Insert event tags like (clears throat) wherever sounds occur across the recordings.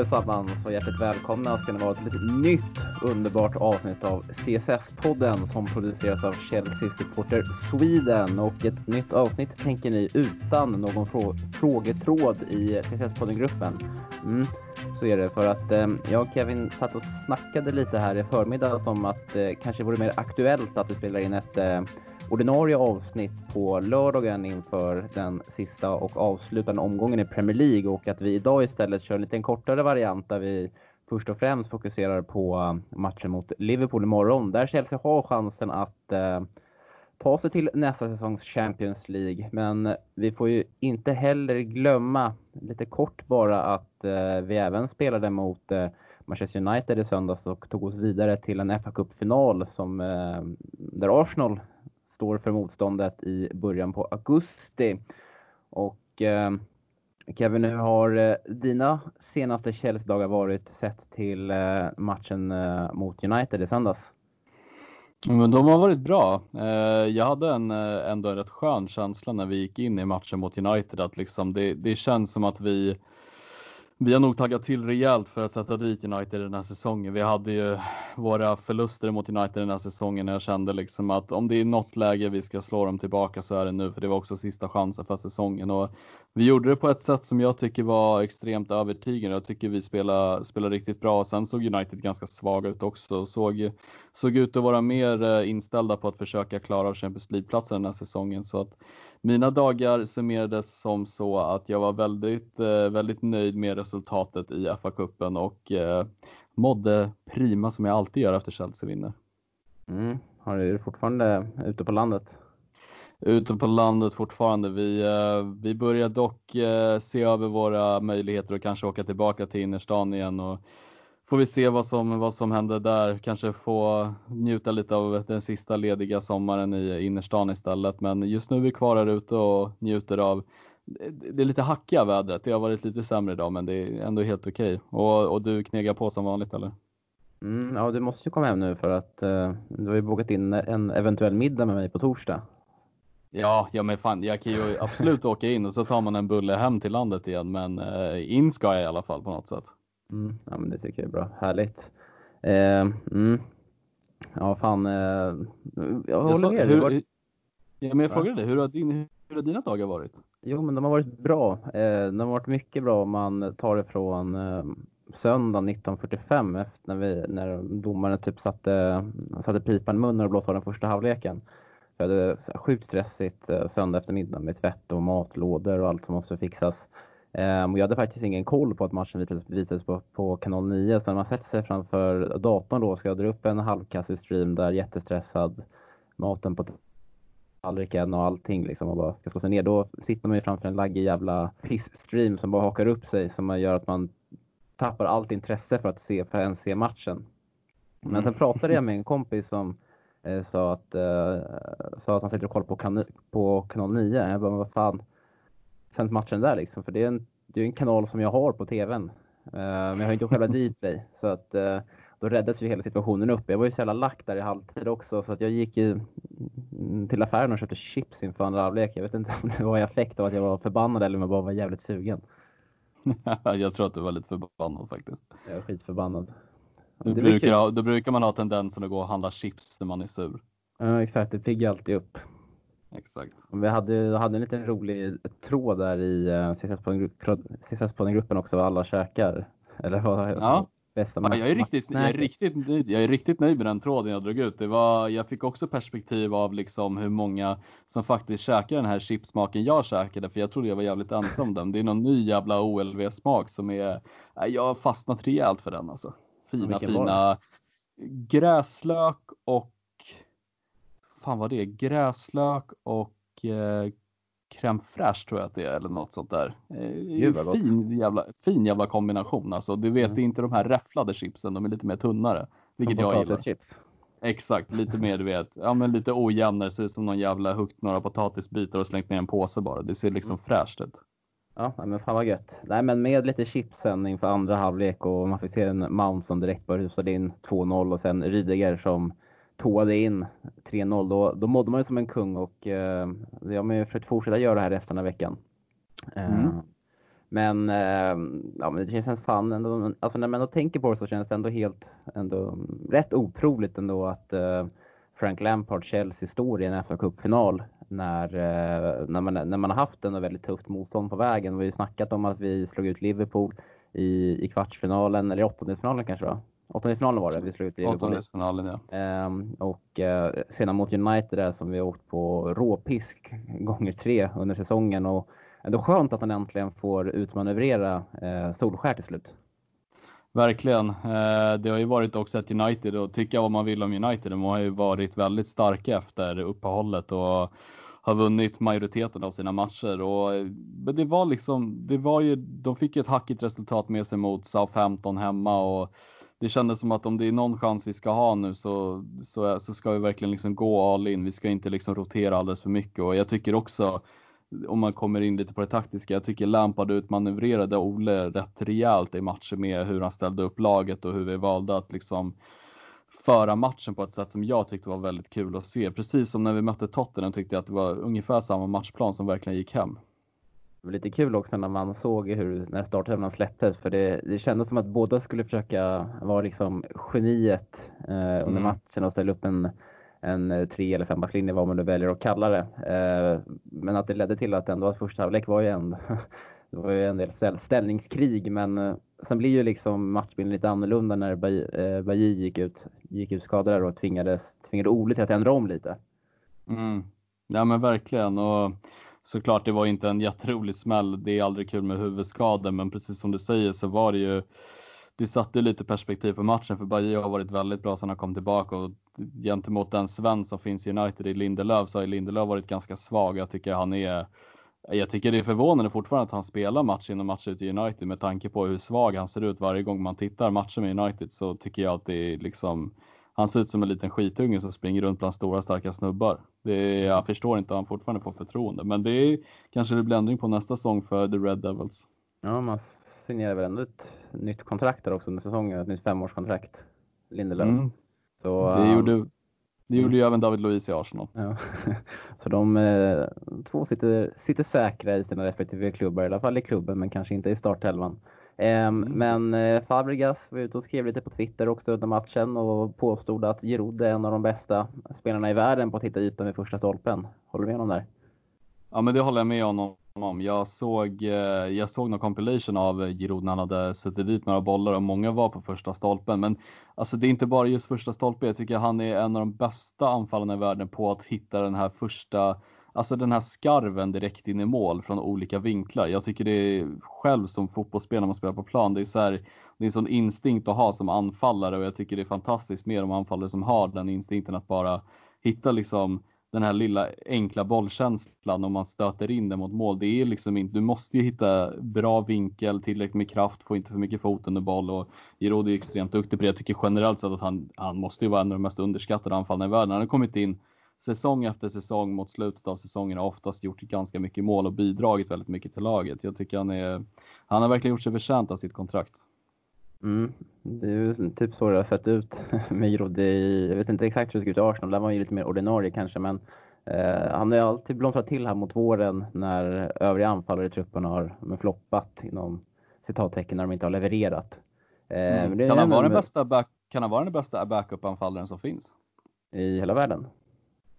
allesammans och hjärtligt välkomna ska ni vara till ett nytt underbart avsnitt av CSS-podden som produceras av Chelsea Supporter Sweden. Och ett nytt avsnitt tänker ni utan någon frå frågetråd i CSS-podden-gruppen. Mm, så är det för att eh, jag och Kevin satt och snackade lite här i förmiddag om att eh, kanske vore mer aktuellt att vi spelar in ett eh, ordinarie avsnitt på lördagen inför den sista och avslutande omgången i Premier League och att vi idag istället kör en lite kortare variant där vi först och främst fokuserar på eh, matchen mot Liverpool imorgon där Chelsea har chansen att eh, ta sig till nästa säsongs Champions League. Men eh, vi får ju inte heller glömma, lite kort bara, att eh, vi även spelade mot eh, Manchester United i söndags och tog oss vidare till en FA Cup-final som, eh, där Arsenal står för motståndet i början på augusti. Och eh, Kevin, hur har eh, dina senaste Chelsea-dagar varit sett till eh, matchen eh, mot United i söndags? Men de har varit bra. Eh, jag hade en, eh, ändå en rätt skön känsla när vi gick in i matchen mot United att liksom det, det känns som att vi vi har nog taggat till rejält för att sätta dit United den här säsongen. Vi hade ju våra förluster mot United den här säsongen och jag kände liksom att om det är något läge vi ska slå dem tillbaka så är det nu för det var också sista chansen för säsongen och vi gjorde det på ett sätt som jag tycker var extremt övertygande. Jag tycker vi spelade, spelade riktigt bra. Sen såg United ganska svaga ut också och såg, såg ut att vara mer eh, inställda på att försöka klara Champions League-platsen den här säsongen. Så att mina dagar summerades som så att jag var väldigt, eh, väldigt nöjd med resultatet i FA-cupen och eh, mådde prima som jag alltid gör efter Chelsea vinner. Mm. Har du fortfarande ute på landet? Ute på landet fortfarande. Vi, eh, vi börjar dock eh, se över våra möjligheter och kanske åka tillbaka till innerstan igen och får vi se vad som, vad som händer där. Kanske få njuta lite av den sista lediga sommaren i innerstan istället. Men just nu är vi kvar här ute och njuter av det är lite hackiga vädret. Det har varit lite sämre idag men det är ändå helt okej. Okay. Och, och du knegar på som vanligt eller? Mm, ja, du måste ju komma hem nu för att eh, du har ju bokat in en eventuell middag med mig på torsdag. Ja, ja men fan, jag kan ju absolut åka in och så tar man en bulle hem till landet igen. Men uh, in ska jag i alla fall på något sätt. Mm, ja, men det tycker jag är bra. Härligt. Eh, mm. Ja, fan. Eh, jag håller med. Hur, var... ja, men jag frågade dig, hur har, din, hur har dina dagar varit? Jo, men de har varit bra. Eh, de har varit mycket bra om man tar det från eh, söndagen 1945 efter när, vi, när domaren typ satte, satte pipan i munnen och blåste av den första halvleken. Jag hade sjukt stressigt eh, söndag eftermiddag med tvätt och matlådor och allt som måste fixas. Um, jag hade faktiskt ingen koll på att matchen visades, på, på kanal 9 så när man sätter sig framför datorn då ska jag dra upp en halvkassig stream där jättestressad, maten på tallriken och allting liksom och bara ska slå sig ner. Då sitter man ju framför en laggig jävla piss-stream som bara hakar upp sig som gör att man tappar allt intresse för att se, för ens se matchen. Men sen mm. pratade jag med en kompis som sa, att, eh, sa att han sitter och kollar på, kan på kanal 9. Jag bara, vad fan sänds matchen där liksom. För det är en, det är en kanal som jag har på tvn. Uh, men jag har inte själva Dplay. (laughs) Så att då räddades ju hela situationen upp. Jag var ju så jävla lack där i halvtid också så att jag gick ju till affären och köpte chips inför andra halvlek. Jag vet inte om det var i effekt av att jag var förbannad eller om jag bara var jävligt sugen. (laughs) jag tror att du var lite förbannad faktiskt. Jag är skitförbannad. Då brukar, då brukar man ha tendensen att gå och handla chips när man är sur. Ja exakt, det piggar alltid upp. Exakt. Vi hade, hade en liten rolig tråd där i uh, CSS-podden-gruppen också vad alla käkar. Eller vad ja. bästa ja, jag, är riktigt, jag, är riktigt nöjd, jag är riktigt nöjd med den tråden jag drog ut. Det var, jag fick också perspektiv av liksom hur många som faktiskt käkar den här chipsmaken jag käkade. För jag trodde jag var jävligt ensam om den. Det är någon ny jävla OLV-smak som är, jag har fastnat rejält för den alltså. Fina, fina gräslök och fan vad det är, gräslök och eh, crème fraîche tror jag att det är eller något sånt där. Eh, fin, jävla, fin jävla kombination alltså. Du vet, mm. det är inte de här räfflade chipsen, de är lite mer tunnare. Vilket som jag gillar. Chips. Exakt, lite mer du vet, ja men lite ojämnare, ser ut som någon jävla huggit några potatisbitar och slängt ner en påse bara. Det ser liksom mm. fräscht ut. Ja, men fan vad gött. Nej, men med lite chipsen inför andra halvlek och man fick se en Mount som direkt bara rusade in 2-0 och sen Rydiger som tåade in 3-0, då, då mådde man ju som en kung och eh, jag har försökt fortsätta göra det här resten av veckan. Eh, mm. Men, ja, men det känns fan ändå, alltså när man tänker på det så känns det ändå helt, ändå rätt otroligt ändå att Frank Lampard Chelsea står i en FA Cup-final när, när, man, när man har haft en väldigt tufft motstånd på vägen. Vi har ju snackat om att vi slog ut Liverpool i, i kvartsfinalen, eller åttondelsfinalen kanske då. Åttondelsfinalen var det vi slog ut Liverpool Åttondelsfinalen ja. Ehm, och eh, sedan mot United där som vi har åkt på råpisk gånger tre under säsongen. Och ändå skönt att han äntligen får utmanövrera eh, Solskär till slut. Verkligen. Eh, det har ju varit också ett United och tycka vad man vill om United. De har ju varit väldigt starka efter uppehållet och har vunnit majoriteten av sina matcher och eh, men det var liksom, det var ju, de fick ju ett hackigt resultat med sig mot Southampton hemma och det kändes som att om det är någon chans vi ska ha nu så, så, så ska vi verkligen liksom gå all in. Vi ska inte liksom rotera alldeles för mycket och jag tycker också om man kommer in lite på det taktiska. Jag tycker Lampard utmanövrerade Ole rätt rejält i matcher med hur han ställde upp laget och hur vi valde att liksom föra matchen på ett sätt som jag tyckte var väldigt kul att se. Precis som när vi mötte Tottenham tyckte jag att det var ungefär samma matchplan som verkligen gick hem. Det var lite kul också när man såg hur, när startelvan släpptes, för det, det kändes som att båda skulle försöka vara liksom geniet eh, under mm. matchen och ställa upp en, en tre eller fembackslinje, vad man nu väljer att kalla det. Eh, men att det ledde till att ändå att första halvlek var ju en, det var ju en del ställningskrig, men eh, sen blir ju liksom matchbilden lite annorlunda när Bajy eh, gick ut, gick ut skadad och tvingades, tvingade Ole till att ändra om lite. Mm. Ja men verkligen. Och såklart, det var inte en jätterolig smäll. Det är aldrig kul med huvudskador, men precis som du säger så var det ju det satte lite perspektiv på matchen för Bajy har varit väldigt bra sedan han kom tillbaka och gentemot den Sven som finns i United i Lindelöf så har Lindelöf varit ganska svag. Jag tycker han är jag tycker det är förvånande fortfarande att han spelar match in och match ut i United med tanke på hur svag han ser ut varje gång man tittar matcher med United så tycker jag att det är liksom han ser ut som en liten skitunge som springer runt bland stora starka snubbar. Det jag förstår inte hur han fortfarande får förtroende, men det är kanske det blir ändring på nästa säsong för The Red Devils. Ja, man signerar väl ändå ett nytt kontrakt där också under säsongen, ett nytt femårskontrakt. Lindelöf. Mm. Så, det gjorde, det gjorde ju även David Luiz i Arsenal. Ja. (laughs) Så de eh, två sitter, sitter säkra i sina respektive klubbar, i alla fall i klubben, men kanske inte i startelvan. Eh, mm. Men eh, Fabregas var ute och skrev lite på Twitter också under matchen och påstod att Giroud är en av de bästa spelarna i världen på att hitta ytan vid första stolpen. Håller du med om det? Ja, men det håller jag med om om. Jag såg, eh, jag såg någon compilation av Giroud när han hade suttit dit några bollar och många var på första stolpen. Men alltså det är inte bara just första stolpen. Jag tycker han är en av de bästa anfallarna i världen på att hitta den här första, alltså den här skarven direkt in i mål från olika vinklar. Jag tycker det är själv som fotbollsspelare när man spelar på plan. Det är så här, det är en sån instinkt att ha som anfallare och jag tycker det är fantastiskt med de anfallare som har den instinkten att bara hitta liksom den här lilla enkla bollkänslan om man stöter in den mot mål. Det är liksom inte, du måste ju hitta bra vinkel, tillräckligt med kraft, få inte för mycket fot under boll och Giroud är extremt duktig på det. Jag tycker generellt sett att han, han måste ju vara en av de mest underskattade anfallarna i världen. Han har kommit in säsong efter säsong mot slutet av säsongen och oftast gjort ganska mycket mål och bidragit väldigt mycket till laget. Jag tycker han är, han har verkligen gjort sig förtjänt av sitt kontrakt. Mm. Det är ju typ så det har sett ut (laughs) med Giroud. Jag vet inte exakt hur det såg ut i Arsenal. Där var han ju lite mer ordinarie kanske. Men eh, han har ju alltid blomstrat till här mot våren när övriga anfallare i truppen har floppat inom citattecken när de inte har levererat. Eh, mm. kan, han vara den bästa back, kan han vara den bästa backup-anfallaren som finns? I hela världen?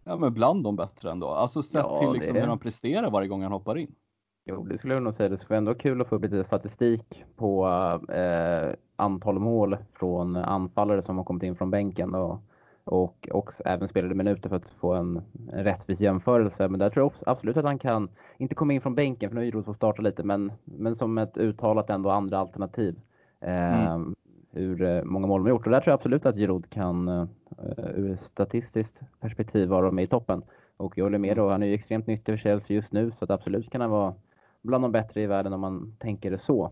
Ja, men bland de bättre ändå. Alltså sett ja, till liksom hur han presterar varje gång han hoppar in. Jo, det skulle jag nog säga. Det skulle vara ändå kul att få upp lite statistik på eh, antal mål från anfallare som har kommit in från bänken och, och också även spelade minuter för att få en, en rättvis jämförelse. Men där tror jag absolut att han kan, inte komma in från bänken för nu är Giroud får starta lite, men, men som ett uttalat ändå andra alternativ. Eh, mm. Hur eh, många mål de har gjort. Och där tror jag absolut att Giroud kan uh, ur statistiskt perspektiv vara med i toppen. Och jag håller med då, han är ju extremt nyttig för Chelsea just nu så att absolut kan han vara bland de bättre i världen om man tänker det så.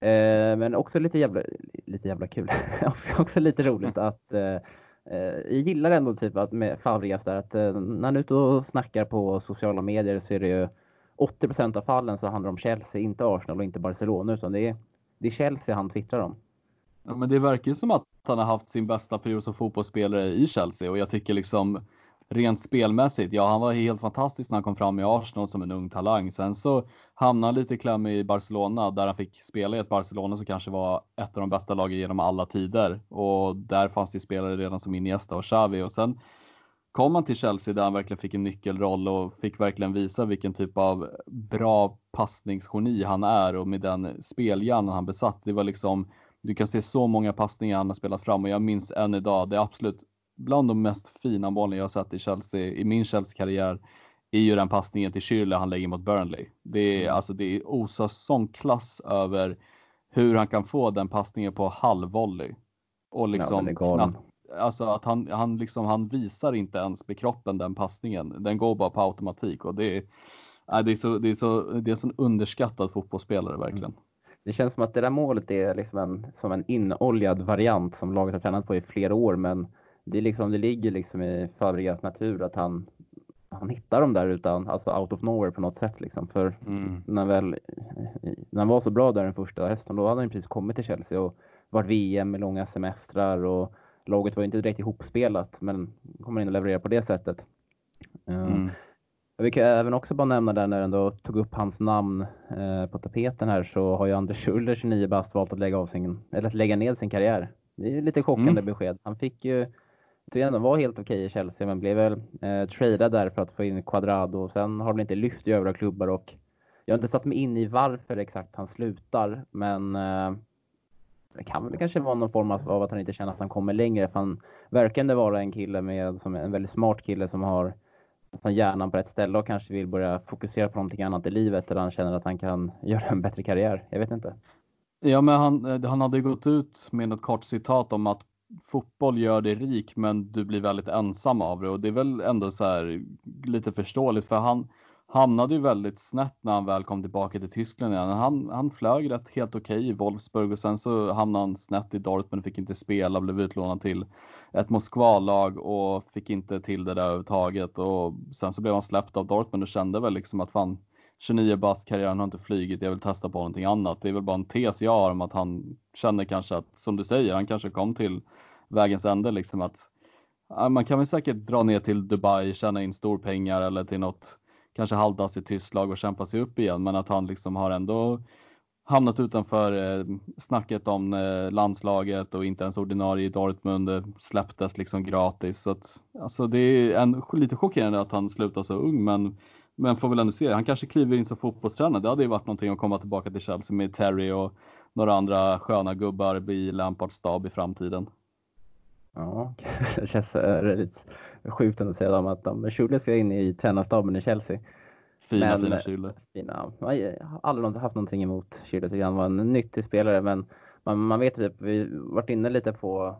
Eh, men också lite jävla, lite jävla kul, (laughs) också, också lite roligt att eh, eh, jag gillar ändå typ att med Fabregas där att eh, när han är ute och snackar på sociala medier så är det ju 80% av fallen så handlar det om Chelsea, inte Arsenal och inte Barcelona utan det är, det är Chelsea han twittrar om. Ja, men det verkar ju som att han har haft sin bästa period som fotbollsspelare i Chelsea och jag tycker liksom rent spelmässigt, ja han var helt fantastisk när han kom fram i Arsenal som en ung talang. Sen så hamnade han lite i kläm i Barcelona där han fick spela i ett Barcelona som kanske var ett av de bästa lagen genom alla tider. Och där fanns det ju spelare redan som Iniesta och Xavi och sen kom han till Chelsea där han verkligen fick en nyckelroll och fick verkligen visa vilken typ av bra passningsgeni han är och med den spelhjärnan han besatt. Det var liksom, du kan se så många passningar han har spelat fram och jag minns än idag, det absolut bland de mest fina målen jag sett i Chelsea, i min Chelsea-karriär, är ju den passningen till Schürrle han lägger mot Burnley. Det är mm. alltså, det är osar sån klass över hur han kan få den passningen på halvvolley. Och liksom ja, knappt, alltså att han, han liksom, han visar inte ens med kroppen den passningen. Den går bara på automatik och det är, det är så, det är så, det är en sån underskattad fotbollsspelare verkligen. Mm. Det känns som att det där målet är liksom en, som en inoljad variant som laget har tränat på i flera år men det, är liksom, det ligger liksom i Fabregas natur att han, han hittar dem där utan, alltså out of nowhere på något sätt liksom. För mm. när, väl, när han var så bra där den första hösten, då hade han precis kommit till Chelsea och varit VM med långa semestrar och laget var inte direkt ihopspelat men kommer in och levererar på det sättet. Eh, mm. Vi kan även också bara nämna där när ändå tog upp hans namn eh, på tapeten här så har ju Anders Schuller, 29 bast, valt att lägga, av sin, eller att lägga ner sin karriär. Det är ju lite chockande mm. besked. Han fick ju tyckte ändå var helt okej i Chelsea men blev väl eh, tradad där för att få in Quadrado och sen har de inte lyft i övriga klubbar och jag har inte satt mig in i varför exakt han slutar men eh, det kan väl kanske vara någon form av att han inte känner att han kommer längre för han verkar ändå vara en kille med, som en väldigt smart kille som har nästan hjärnan på rätt ställe och kanske vill börja fokusera på någonting annat i livet eller han känner att han kan (laughs) göra en bättre karriär. Jag vet inte. Ja, men han, eh, han hade gått ut med något kort citat om att fotboll gör dig rik men du blir väldigt ensam av det och det är väl ändå så här lite förståeligt för han hamnade ju väldigt snett när han väl kom tillbaka till Tyskland igen. Han, han flög rätt helt okej okay i Wolfsburg och sen så hamnade han snett i Dortmund, fick inte spela, blev utlånad till ett Moskvalag och fick inte till det där överhuvudtaget och sen så blev han släppt av Dortmund och kände väl liksom att fan 29 bast karriären har inte flygit, jag vill testa på någonting annat. Det är väl bara en tes jag har om att han känner kanske att, som du säger, han kanske kom till vägens ände liksom att man kan väl säkert dra ner till Dubai, tjäna in storpengar eller till något kanske halvdassigt tyst lag och kämpa sig upp igen, men att han liksom har ändå hamnat utanför eh, snacket om eh, landslaget och inte ens ordinarie i Dortmund eh, släpptes liksom gratis. Så att, alltså det är en, lite chockerande att han slutar så ung, men men får väl ändå se. Han kanske kliver in som fotbollstränare. Det hade ju varit någonting att komma tillbaka till Chelsea med Terry och några andra sköna gubbar i Lampards stab i framtiden. Ja, (laughs) det känns väldigt sjukt att säga dem att de Schule ska in i tränarstaben i Chelsea. Fina, men, fina Schule. Fina. Jag har aldrig haft någonting emot Schule, så han var en nyttig spelare, men man, man vet typ, vi varit inne lite på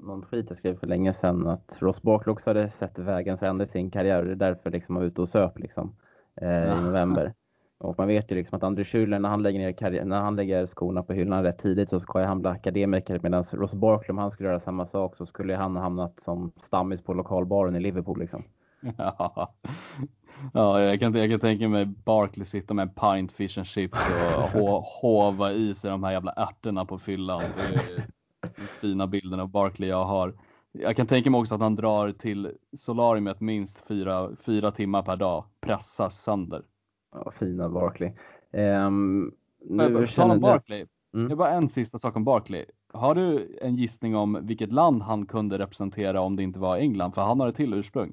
någon skit jag skrev för länge sedan att Ross Barkley också hade sett vägens ände i sin karriär och det är därför liksom han var ute och söp liksom, eh, i november. (laughs) Och man vet ju liksom att André Schürrle när han lägger ner karriär, när han lägger skorna på hyllan rätt tidigt så ska han bli akademiker medan Ross Barkley om han skulle göra samma sak så skulle han ha hamnat som stammis på lokalbaren i Liverpool liksom. Ja, (laughs) ja jag, kan, jag kan tänka mig Barkley sitta med en pint fish and chips och hova (laughs) i sig de här jävla ärtorna på fyllan. Det är, fina bilderna av Barkley jag har. Jag kan tänka mig också att han drar till solariumet minst fyra, fyra timmar per dag, pressar sönder. Ja, fina Barkley. Um, nu känner Barkley, mm. det var en sista sak om Barkley. Har du en gissning om vilket land han kunde representera om det inte var England? För han har ett till ursprung.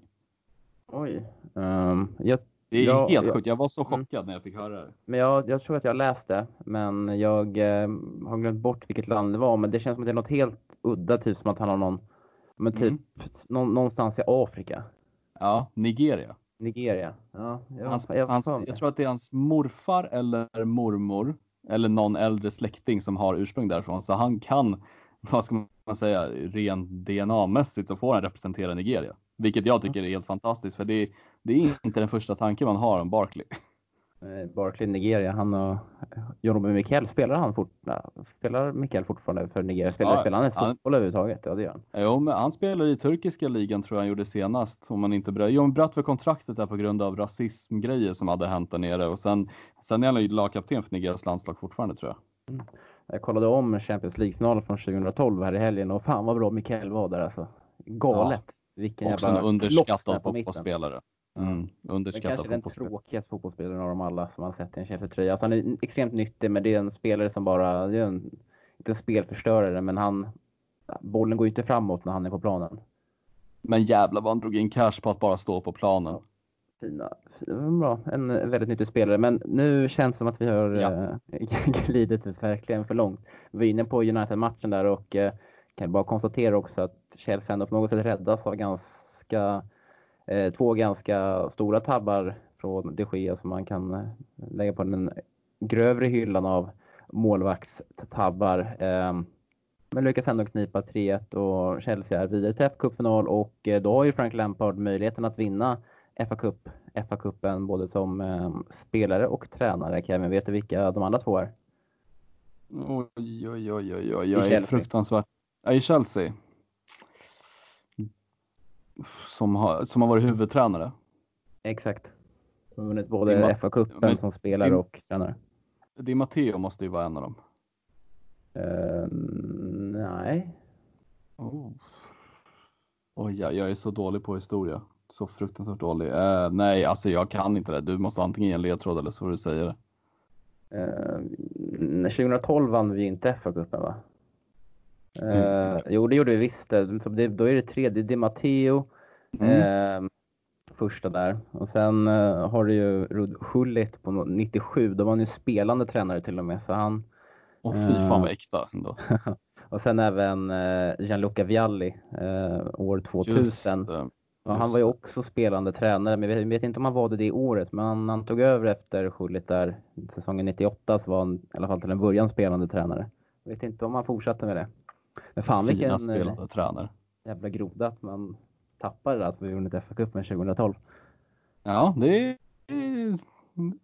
Oj. Um, jag det är ja, helt sjukt. Jag var så mm. chockad mm. när jag fick höra det. Men jag, jag tror att jag läste, men jag eh, har glömt bort vilket land det var. Men det känns som att det är något helt udda, typ som att han har någon, men typ mm. någon, någonstans i Afrika. Ja, Nigeria. Nigeria. Ja, jag, hans, jag, hans, jag tror att det är hans morfar eller mormor eller någon äldre släkting som har ursprung därifrån. Så han kan, (laughs) vad ska man säga, rent DNA-mässigt så får han representera Nigeria. Vilket jag tycker är helt fantastiskt för det, det är inte den första tanken man har om Barkley. Barkley Nigeria, han och John Mikael, spelar han fort, spelar Mikael fortfarande för Nigeria? Spelar, ja, spelar han ens fotboll överhuvudtaget? Ja, det gör han. Jo, men han spelar i turkiska ligan tror jag han gjorde senast. Om man inte bröt. Jo, han bröt för kontraktet där på grund av rasismgrejer som hade hänt där nere och sen, sen är han ju lagkapten för Nigerias landslag fortfarande tror jag. Mm. Jag kollade om Champions League-finalen från 2012 här i helgen och fan vad bra Mikael var där alltså. Galet. Vilken Också en underskattad fotbollsspelare. Mm. Men kanske den tråkigaste fotbollsspelaren av dem alla som man sett i en Chelsea-tröja. Alltså han är extremt nyttig, men det är en spelare som bara, det är en, inte en spelförstörare, men han, bollen går ju inte framåt när han är på planen. Men jävlar vad han drog in cash på att bara stå på planen. Fina, fina bra. En väldigt nyttig spelare, men nu känns det som att vi har Ja. eh, (laughs) glidit ut verkligen för långt. Vi var inne på United-matchen där och eh, kan bara konstatera också att Chelsea ändå på något sätt räddas av ganska, två ganska stora tabbar från de Gea som man kan eh, lägga på den grövre hyllan av målvaktstabbar. Eh, men lyckas ändå knipa 3-1 och Chelsea är vidare till FA-cupfinal och eh, då har ju Frank Lampard möjligheten att vinna FA-cup, FA-cupen både som eh, spelare och tränare. Kevin, vet du vilka de andra två är? Oj, oj, oj, oj, oj. Jag är Chelsea. fruktansvärt. I Chelsea. Som har, som har varit huvudtränare. Exakt. Som vunnit både FA-cupen som spelare Di- och tränare. Di Matteo måste ju vara en av dem. Eh, nej. Oh. Oj, ja, jag är så dålig på historia. Så fruktansvärt dålig. Eh, nej, alltså jag kan inte det. Du måste antingen ge en ledtråd eller så får du säga det. Eh, 2012 vann vi inte FA-cupen va? Eh, Mm. Jo, det gjorde vi visst. det. Det, då är det tredje Di Matteo. Mm. Eh, första där. Och sen eh, har du ju Rud Schullit på 97. Då var han ju spelande tränare till och med. Så han, Och fy fan eh. vad äkta ändå. (laughs) och sen även eh, Gianluca Vialli eh, år 2000. Just det. Ja, han var ju det. också spelande tränare, men jag vet, vet inte om han var det det året. Men han, han tog över efter Schullit där säsongen 98 så var han i alla fall till en början spelande tränare. Jag vet inte om han fortsatte med det. Men fan Fina vilken eh, spelande tränare. jävla groda att man tappade att vi vunnit FA-cupen 2012. Ja, det det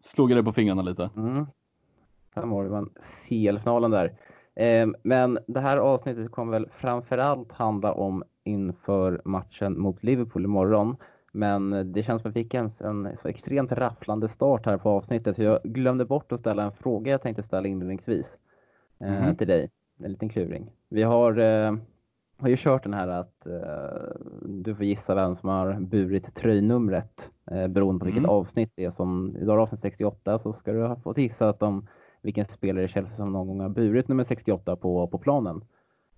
slog jag det på fingrarna lite. Mm. Det var en CL-finalen där. Eh, men det här avsnittet kommer väl framförallt handla om inför matchen mot Liverpool imorgon. Men det känns som att vi fick en, en så extremt rafflande start här på avsnittet så jag glömde bort att ställa en fråga jag tänkte ställa inledningsvis Mhm. till dig. En liten kluring. Vi har, eh, har ju kört den här att eh, du får gissa vem som har burit tröjnumret eh, beroende på vilket Mm. avsnitt det är. Som idag är avsnitt 68 så ska du ha fått gissa att de, vilken spelare i Chelsea som någon gång har burit nummer 68 på, på planen.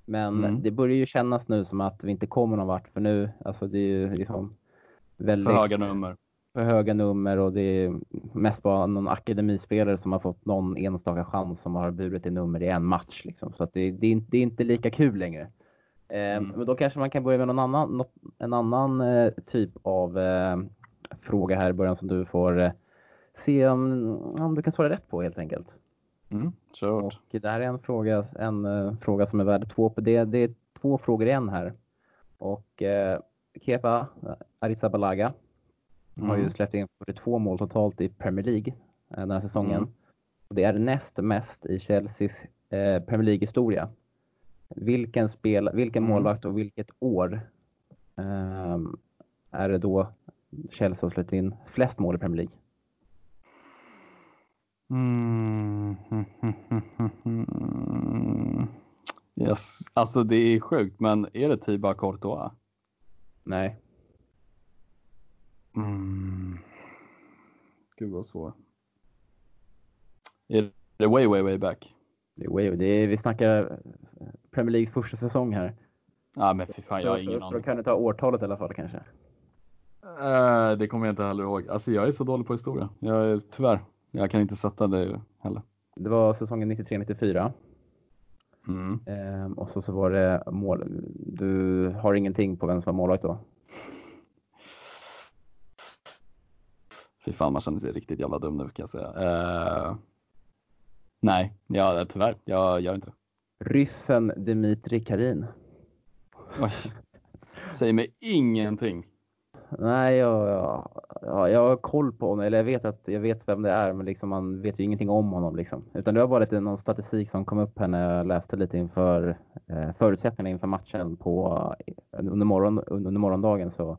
Men Mm. det börjar ju kännas nu som att vi inte kommer någon vart för nu, alltså det är ju liksom väldigt För höga nummer. För höga nummer och det är mest bara någon akademispelare som har fått någon enstaka chans som har burit i nummer i en match. Liksom. Så att det, det, är inte, det är inte lika kul längre. Eh, Mm. Men då kanske man kan börja med någon annan, något, en annan eh, typ av eh, fråga här i början som du får eh, se om, om du kan svara rätt på helt enkelt. Mm. Och det här är en fråga, en, fråga som är värd två på det. Det är två frågor i en här. Och Kepa Arrizabalaga har ju Mm. släppt in 42 mål totalt i Premier League eh, den här säsongen. Mm. Det är näst mest i Chelseas eh, Premier League-historia. Vilken, spel, vilken Mm. målvakt och vilket år ehm, är det då Chelsea har släppt in flest mål i Premier League? Mm. (laughs) Yes, alltså det är sjukt, men är det Tiba Courtois? Nej, Mm. Gud vad svår. Är det way, way, way back? det är, way- det är, vi snackar eh, Premier Leagues första säsong här. Ja, men fy fan, jag har ingen så, så då aning. kan du ta årtalet i alla fall kanske. Eh, det kommer jag inte heller ihåg. Alltså jag är så dålig på historia. Jag är, tyvärr, jag kan inte sätta det heller. Det var säsongen 93-94. Mm. Ehm, och så, så var det mål. Du har ingenting på vem som var målvakt då? Fy fan, man känner sig riktigt jävla dum nu kan jag säga. Eh, nej, ja, tyvärr, jag gör inte det. Ryssen Dmitrij Karin. Oj. Säger mig ingenting. Nej, jag, jag, ja, jag har koll på honom, eller jag vet att jag vet vem det är, men liksom man vet ju ingenting om honom. Liksom. Utan det var bara lite någon statistik som kom upp här när jag läste lite inför eh, förutsättningarna inför matchen på, eh, under, morgon, under morgondagen så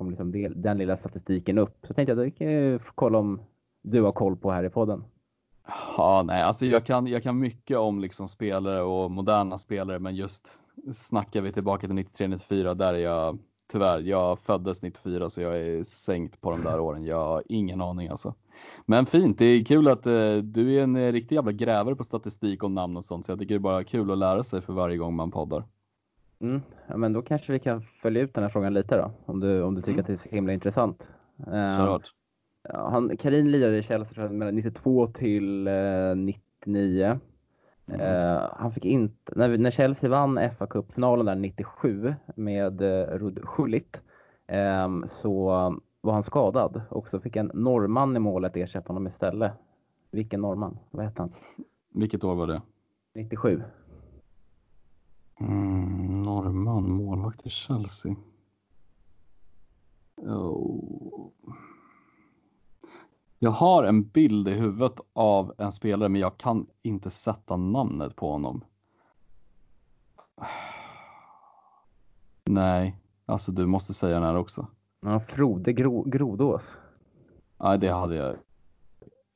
kom liksom del, den lilla statistiken upp. Så tänkte jag att få kolla om du har koll på här i podden. Ja, nej, alltså jag kan, jag kan mycket om liksom spelare och moderna spelare, men just snackar vi tillbaka till 93-94, där är jag tyvärr, jag föddes 94 så jag är sänkt på de där (laughs) åren. Jag har ingen aning alltså. Men fint, det är kul att eh, du är en riktig jävla grävare på statistik och namn och sånt så jag tycker det är bara kul att lära sig för varje gång man poddar. Mm, ja, men då kanske vi kan följa ut den här frågan lite då, om du, om du tycker mm. att det är så himla intressant. Uh, han, Karin lirade i Chelsea mellan 92 till uh, 99. Mm. Uh, han fick inte, när, när Chelsea vann fa Cup-finalen där 97 med uh, Rud Schullit um, så var han skadad och så fick en norrman i målet ersätta honom istället. Vilken norrman? Vad hette han? Vilket år var det? 97. Mm, norrman, målvakt i Chelsea. Oh. Jag har en bild i huvudet av en spelare men jag kan inte sätta namnet på honom. Nej, alltså du måste säga den här också. Ja, Frode Gro Grodås. Nej, det hade jag.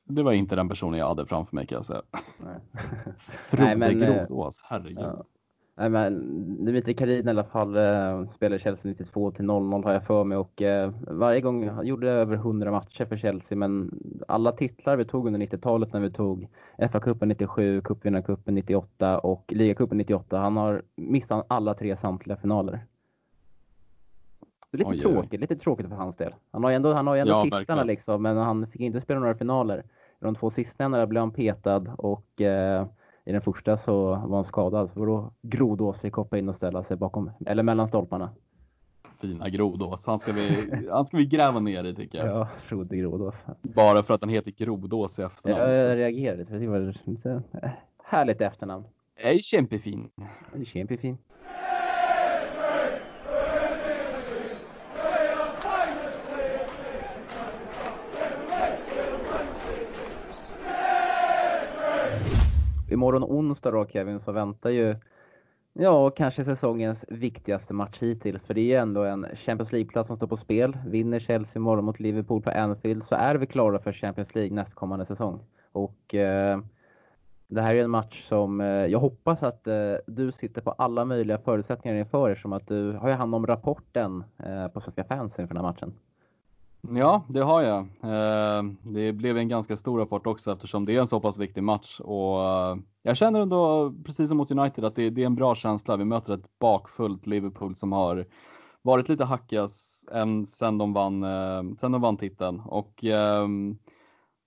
Det var inte den personen jag hade framför mig kan jag säga. Nej. (laughs) Frode Nej, men, eh, Grodås, herregud. Ja. Nej, men Dimitri Karin i alla fall eh, spelade Chelsea 92 till 0-0 har jag för mig och eh, varje gång han gjorde över 100 matcher för Chelsea men alla titlar vi tog under 90-talet när vi tog FA-cupen 97, cupvinnarcupen 98 och ligacupen 98, han har missat alla tre samtliga finaler. Det är lite oj, tråkigt, lite tråkigt för hans del. Han har ju ändå, han har ändå ja, titlarna liksom men han fick inte spela några finaler. I de två sistnämnda blev han petad och eh, i den första så var han skadad, så då Grodås fick hoppa in och ställa sig bakom, eller mellan stolparna. Fina Grodås, han ska vi, (laughs) han ska vi gräva ner i tycker jag. Ja, Frode Grodås. Bara för att han heter Grodås i efternamn. Ja, jag reagerade, för det var så härligt efternamn. Är kämpefin. Kämpefin. Imorgon onsdag då Kevin så väntar ju Ja, kanske säsongens viktigaste match hittills. För det är ju ändå en Champions League-plats som står på spel. Vinner Chelsea imorgon mot Liverpool på Anfield så är vi klara för Champions League nästkommande säsong. Och eh, det här är en match som eh, jag hoppas att eh, du sitter på alla möjliga förutsättningar inför eftersom att du har ju hand om rapporten eh, på Svenska fans inför den här matchen. Ja, det har jag. Eh, det blev en ganska stor rapport också eftersom det är en så pass viktig match och eh, jag känner ändå, precis som mot United, att det är en bra känsla. Vi möter ett bakfullt Liverpool som har varit lite hackiga sen de vann, eh, sen de vann titeln och ehm,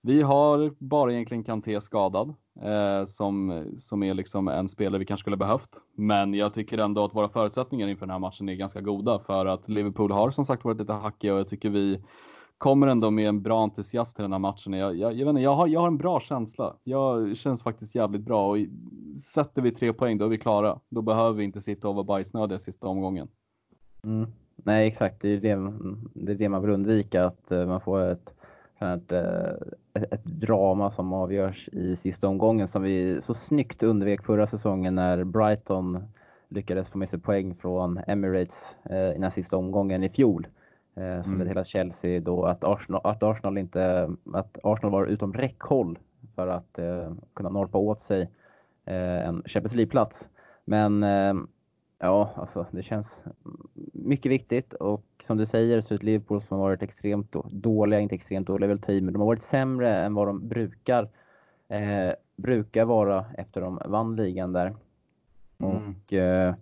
vi har bara egentligen Kanté skadad Eh, som, som är liksom en spelare vi kanske skulle behövt. Men jag tycker ändå att våra förutsättningar inför den här matchen är ganska goda för att Liverpool har som sagt varit lite hackiga och jag tycker vi kommer ändå med en bra entusiasm till den här matchen. Jag, jag, jag, vet inte, jag, har, jag har en bra känsla. Jag känns faktiskt jävligt bra och sätter vi tre poäng då är vi klara. Då behöver vi inte sitta och vara bajsnödiga sista omgången. Mm. Nej exakt, det är det, det är det man vill undvika, att eh, man får ett, ett, eh, ett, ett drama som avgörs i sista omgången som vi så snyggt undvek förra säsongen när Brighton lyckades få med sig poäng från Emirates eh, i den sista omgången i fjol. Eh, som mm. hela Chelsea då att Arsenal, att Arsenal inte, att Arsenal var utom räckhåll för att eh, kunna norpa åt sig eh, en Champions League-plats. Men eh, ja, alltså det känns mycket viktigt och som du säger så är Liverpool som har varit extremt dåliga, inte extremt dåliga väl team, men de har varit sämre än vad de brukar, eh, brukar vara efter de vann ligan där. Mm. Och eh,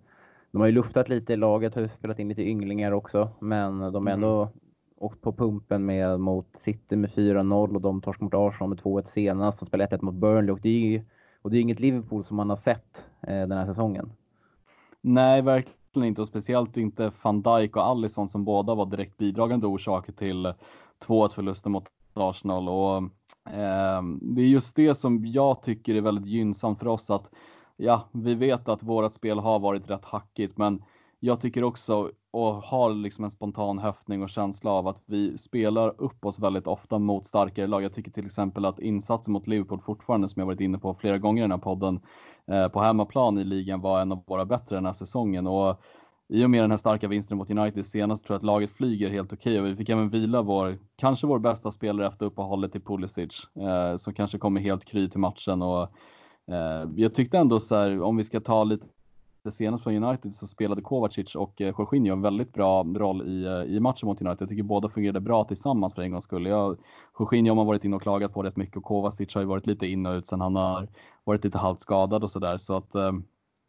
de har ju luftat lite i laget, har spelat in lite ynglingar också, men de har ändå mm. åkt på pumpen med mot City med 4-0 och de torskade mot Arsenal med 2-1 senast. De spelade 1-1 mot Burnley och det är ju och det är inget Liverpool som man har sett eh, den här säsongen. Nej, verkligen inte. Och speciellt inte van Dijk och Alisson som båda var direkt bidragande orsaker till 2-1 förlusten mot Arsenal. Och eh, det är just det som jag tycker är väldigt gynnsamt för oss att ja, vi vet att vårat spel har varit rätt hackigt, men jag tycker också och har liksom en spontan höftning och känsla av att vi spelar upp oss väldigt ofta mot starkare lag. Jag tycker till exempel att insatsen mot Liverpool fortfarande, som jag varit inne på flera gånger i den här podden, eh, på hemmaplan i ligan var en av våra bättre den här säsongen. Och i och med den här starka vinsten mot United senast tror jag att laget flyger helt okej okay. och vi fick även vila vår, kanske vår bästa spelare efter uppehållet i Pulisic, eh, som kanske kommer helt kry till matchen och Eh, jag tyckte ändå så här, om vi ska ta lite senast från United så spelade Kovacic och eh, Jorginho en väldigt bra roll i, eh, i matchen mot United. Jag tycker båda fungerade bra tillsammans för en gångs skull. Jag, Jorginho har man varit inne och klagat på rätt mycket och Kovacic har ju varit lite in och ut sen han har varit lite halvt skadad och sådär. Så att eh,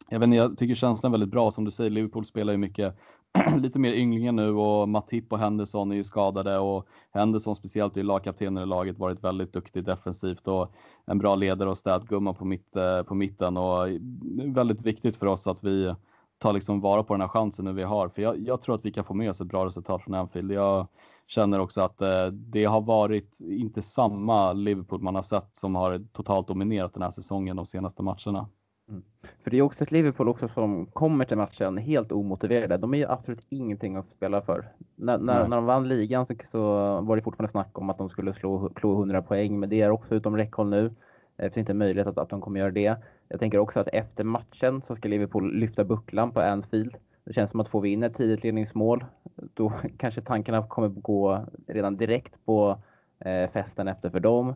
jag, vet inte, jag tycker känslan är väldigt bra. Som du säger, Liverpool spelar ju mycket (clears throat) lite mer ynglingar nu och Matip och Henderson är ju skadade och Henderson speciellt är lagkaptenen i laget varit väldigt duktig defensivt och en bra ledare och städgumma på, mitt, eh, på mitten och väldigt viktigt för oss att vi tar liksom vara på den här chansen nu vi har för jag, jag tror att vi kan få med oss ett bra resultat från Anfield. Jag känner också att eh, det har varit inte samma Liverpool man har sett som har totalt dominerat den här säsongen de senaste matcherna. Mm. För det är också ett Liverpool också som kommer till matchen helt omotiverade. De är ju absolut ingenting att spela för. När, när, när de vann ligan så, så, var det fortfarande snack om att de skulle slå, klå 100 poäng, men det är också utom räckhåll nu. Det finns inte möjlighet att, att de kommer göra det. Jag tänker också att efter matchen så ska Liverpool lyfta bucklan på Anfield. Det känns som att får vi in ett tidigt ledningsmål, då (laughs) kanske tankarna kommer gå redan direkt på eh, festen efter för dem.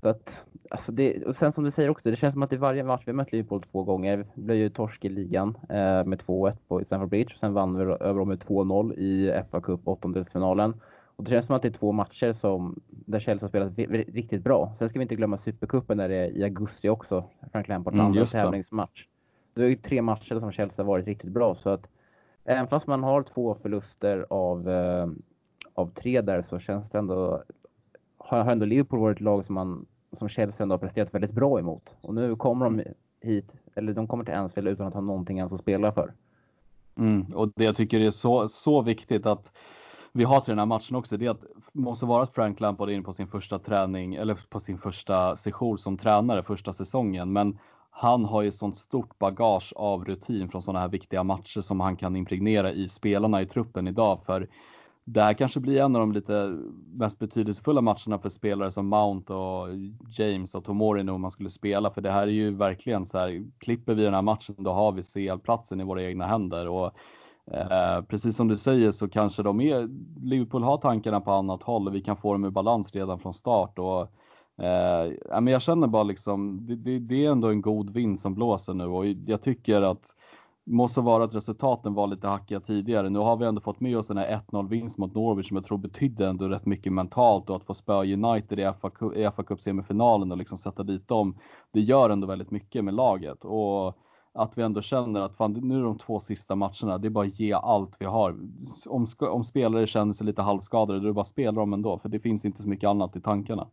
Så att, alltså det, och sen som du säger också, det känns som att i varje match, vi mött Liverpool två gånger, vi blev ju torsk i ligan eh, med 2-1 på Stamford Bridge och sen vann vi över dem med 2-0 i FA Cup åttondelsfinalen. Och det känns som att det är två matcher som, där Chelsea har spelat riktigt bra. Sen ska vi inte glömma Supercupen där det är i augusti också, Frank Lampards mm, andra tävlingsmatch. Det är ju tre matcher som Chelsea har varit riktigt bra så att även fast man har två förluster av, eh, av tre där så känns det ändå har ändå Liverpool varit ett lag som, man, som Chelsea ändå har presterat väldigt bra emot. Och nu kommer de hit, eller de kommer till Anfield utan att ha någonting ens att spela för. Mm, och det jag tycker är så, så viktigt att vi har till den här matchen också, det är att måste vara att Frank Lampard är in på sin första träning eller på sin första session som tränare första säsongen. Men han har ju sånt stort bagage av rutin från sådana här viktiga matcher som han kan impregnera i spelarna i truppen idag. För det här kanske blir en av de lite mest betydelsefulla matcherna för spelare som Mount och James och Tomori nu om man skulle spela. För det här är ju verkligen så här, klipper vi den här matchen då har vi CL-platsen i våra egna händer. Och eh, precis som du säger så kanske de är, Liverpool har tankarna på annat håll och vi kan få dem i balans redan från start. Och, eh, men jag känner bara liksom, det, det, det är ändå en god vind som blåser nu och jag tycker att Måste vara att resultaten var lite hackiga tidigare. Nu har vi ändå fått med oss den här 1-0 vinst mot Norwich som jag tror betydde ändå rätt mycket mentalt och att få spöa United i FA Cup semifinalen och liksom sätta dit dem. Det gör ändå väldigt mycket med laget och att vi ändå känner att fan, nu är de två sista matcherna, det är bara att ge allt vi har. Om, om spelare känner sig lite halvskadade, då är det bara att spela dem ändå, för det finns inte så mycket annat i tankarna.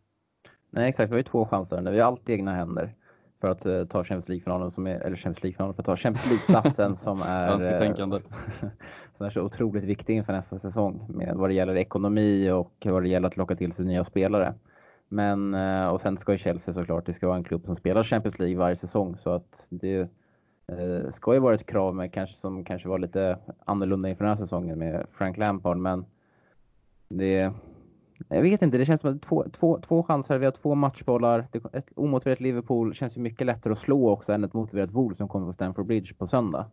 Nej exakt, vi har ju två chanser vi har allt i egna händer för att uh, ta Champions League-finalen, som är, eller Champions League-finalen, för att ta Champions League-platsen (laughs) som är, Önsketänkande. (laughs) som är så otroligt viktig inför nästa säsong med vad det gäller ekonomi och vad det gäller att locka till sig nya spelare. Men, uh, och sen ska ju Chelsea såklart, det ska vara en klubb som spelar Champions League varje säsong så att det ska ju vara ett krav med, kanske, som kanske var lite annorlunda inför den här säsongen med Frank Lampard men det, jag vet inte, det känns som att två, två, två chanser, vi har två matchbollar. Ett omotiverat Liverpool känns ju mycket lättare att slå också än ett motiverat Wolves som kommer på Stamford Bridge på söndag.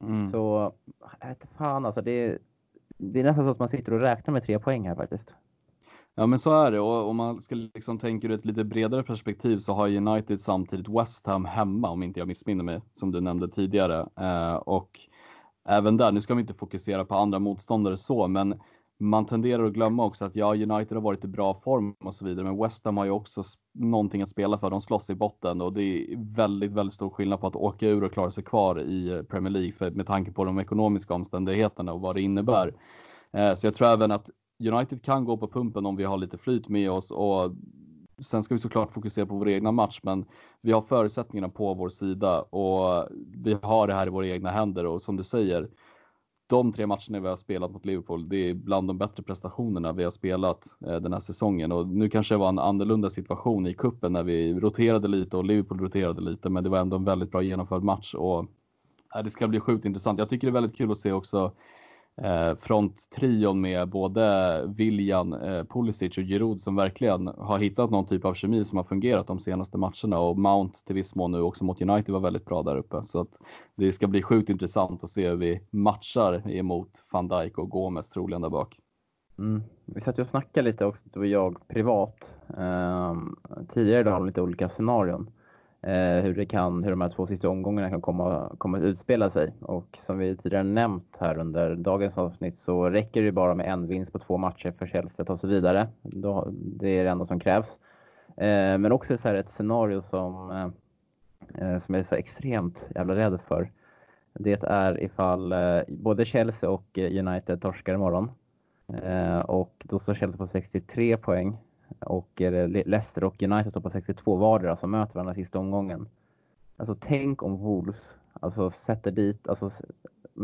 Mm. Så, vet fan alltså, det, det är nästan så att man sitter och räknar med tre poäng här faktiskt. Ja men så är det och om man ska liksom tänka ur ett lite bredare perspektiv så har United samtidigt West Ham hemma om inte jag missminner mig som du nämnde tidigare. Eh, och även där, nu ska vi inte fokusera på andra motståndare så men man tenderar att glömma också att ja, United har varit i bra form och så vidare, men West Ham har ju också någonting att spela för. De slåss i botten och det är väldigt, väldigt stor skillnad på att åka ur och klara sig kvar i eh, Premier League för, med tanke på de ekonomiska omständigheterna och vad det innebär. Eh, så jag tror även att United kan gå på pumpen om vi har lite flyt med oss och sen ska vi såklart fokusera på vår egna match, men vi har förutsättningarna på vår sida och vi har det här i våra egna händer och som du säger, de tre matcherna vi har spelat mot Liverpool, det är bland de bättre prestationerna vi har spelat eh, den här säsongen. Och nu kanske det var en annorlunda situation i kuppen när vi roterade lite och Liverpool roterade lite, men det var ändå en väldigt bra genomförd match och eh, det ska bli sjukt intressant. Jag tycker det är väldigt kul att se också eh, fronttrion med både Viljan, eh, Pulisic och Giroud som verkligen har hittat någon typ av kemi som har fungerat de senaste matcherna och Mount till viss mån nu också mot United var väldigt bra där uppe. Så att det ska bli sjukt intressant att se hur vi matchar emot van Dijk och Gomes troligen där bak. Mm. Vi satt ju och snackade lite också, du och jag, privat eh, tidigare idag om lite olika scenarion eh, hur, det kan, hur de här två sista omgångarna kan komma, komma att utspela sig. Och som vi tidigare nämnt här under dagens avsnitt så räcker det bara med en vinst på två matcher för Chelsea att ta sig vidare. Då, det är det enda som krävs. Eh, men också så ett scenario som, eh, eh, som jag är så extremt jävla rädd för. Det är ifall eh, både Chelsea och United torskar imorgon. Eh, och då står Chelsea på 63 poäng och Leicester och United står på 62 vardera som möter varandra sista omgången. Alltså tänk om Wolves alltså, sätter dit, alltså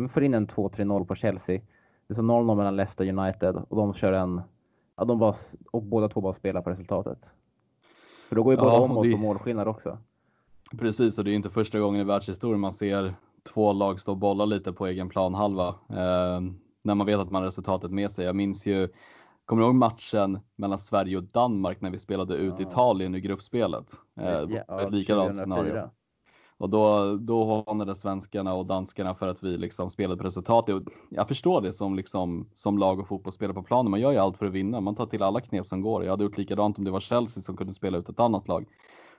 får in en 2-3-0 på Chelsea. Det är så 0-0 mellan Leicester och United och de kör en, ja, de bara, och båda två bara spelar på resultatet. För då går ju båda ja, om oss på målskillnad också. Precis, och det är inte första gången i världshistorien man ser två lag stå och bolla lite på egen planhalva. Eh, när man vet att man har resultatet med sig. Jag minns ju Kommer du ihåg matchen mellan Sverige och Danmark när vi spelade ut ja. Italien i gruppspelet? Eh, ja, ett likadant scenario. Och då, då hånade svenskarna och danskarna för att vi liksom spelade på resultatet. Jag förstår det som, liksom, som lag och fotbollsspelare på planen. Man gör ju allt för att vinna. Man tar till alla knep som går. Jag hade gjort likadant om det var Chelsea som kunde spela ut ett annat lag.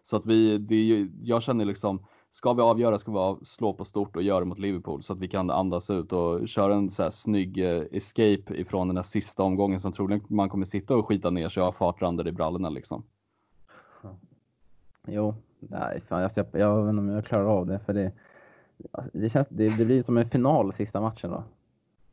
Så att vi, det, jag känner liksom, ska vi avgöra ska vi slå på stort och göra det mot Liverpool så att vi kan andas ut och köra en så här snygg eh, escape ifrån den här sista omgången som troligen man kommer sitta och skita ner sig och ha fartrandor i brallorna liksom. Jo, nej fan jag, jag, jag vet inte om jag klarar av det för det, det, känns, det, det blir som en final sista matchen då.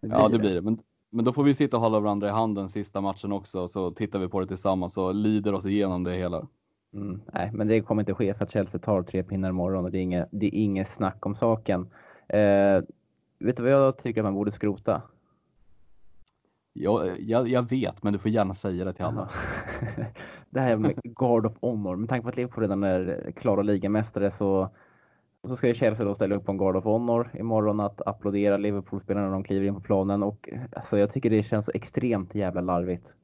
Det ja det blir det, men, men då får vi sitta och hålla varandra i handen sista matchen också så tittar vi på det tillsammans och lider oss igenom det hela. Mm, nej, men det kommer inte ske för att Chelsea tar tre pinnar imorgon och det är inget, det är inget snack om saken. Eh, vet du vad jag tycker att man borde skrota? Jag, jag, jag vet, men du får gärna säga det till alla. (laughs) det här med Guard of Honor. Med tanke på att Liverpool redan är klara ligamästare så, så ska ju Chelsea då ställa upp på en Guard of Honor imorgon att applådera Liverpool-spelarna när de kliver in på planen. Och alltså, jag tycker det känns så extremt jävla larvigt.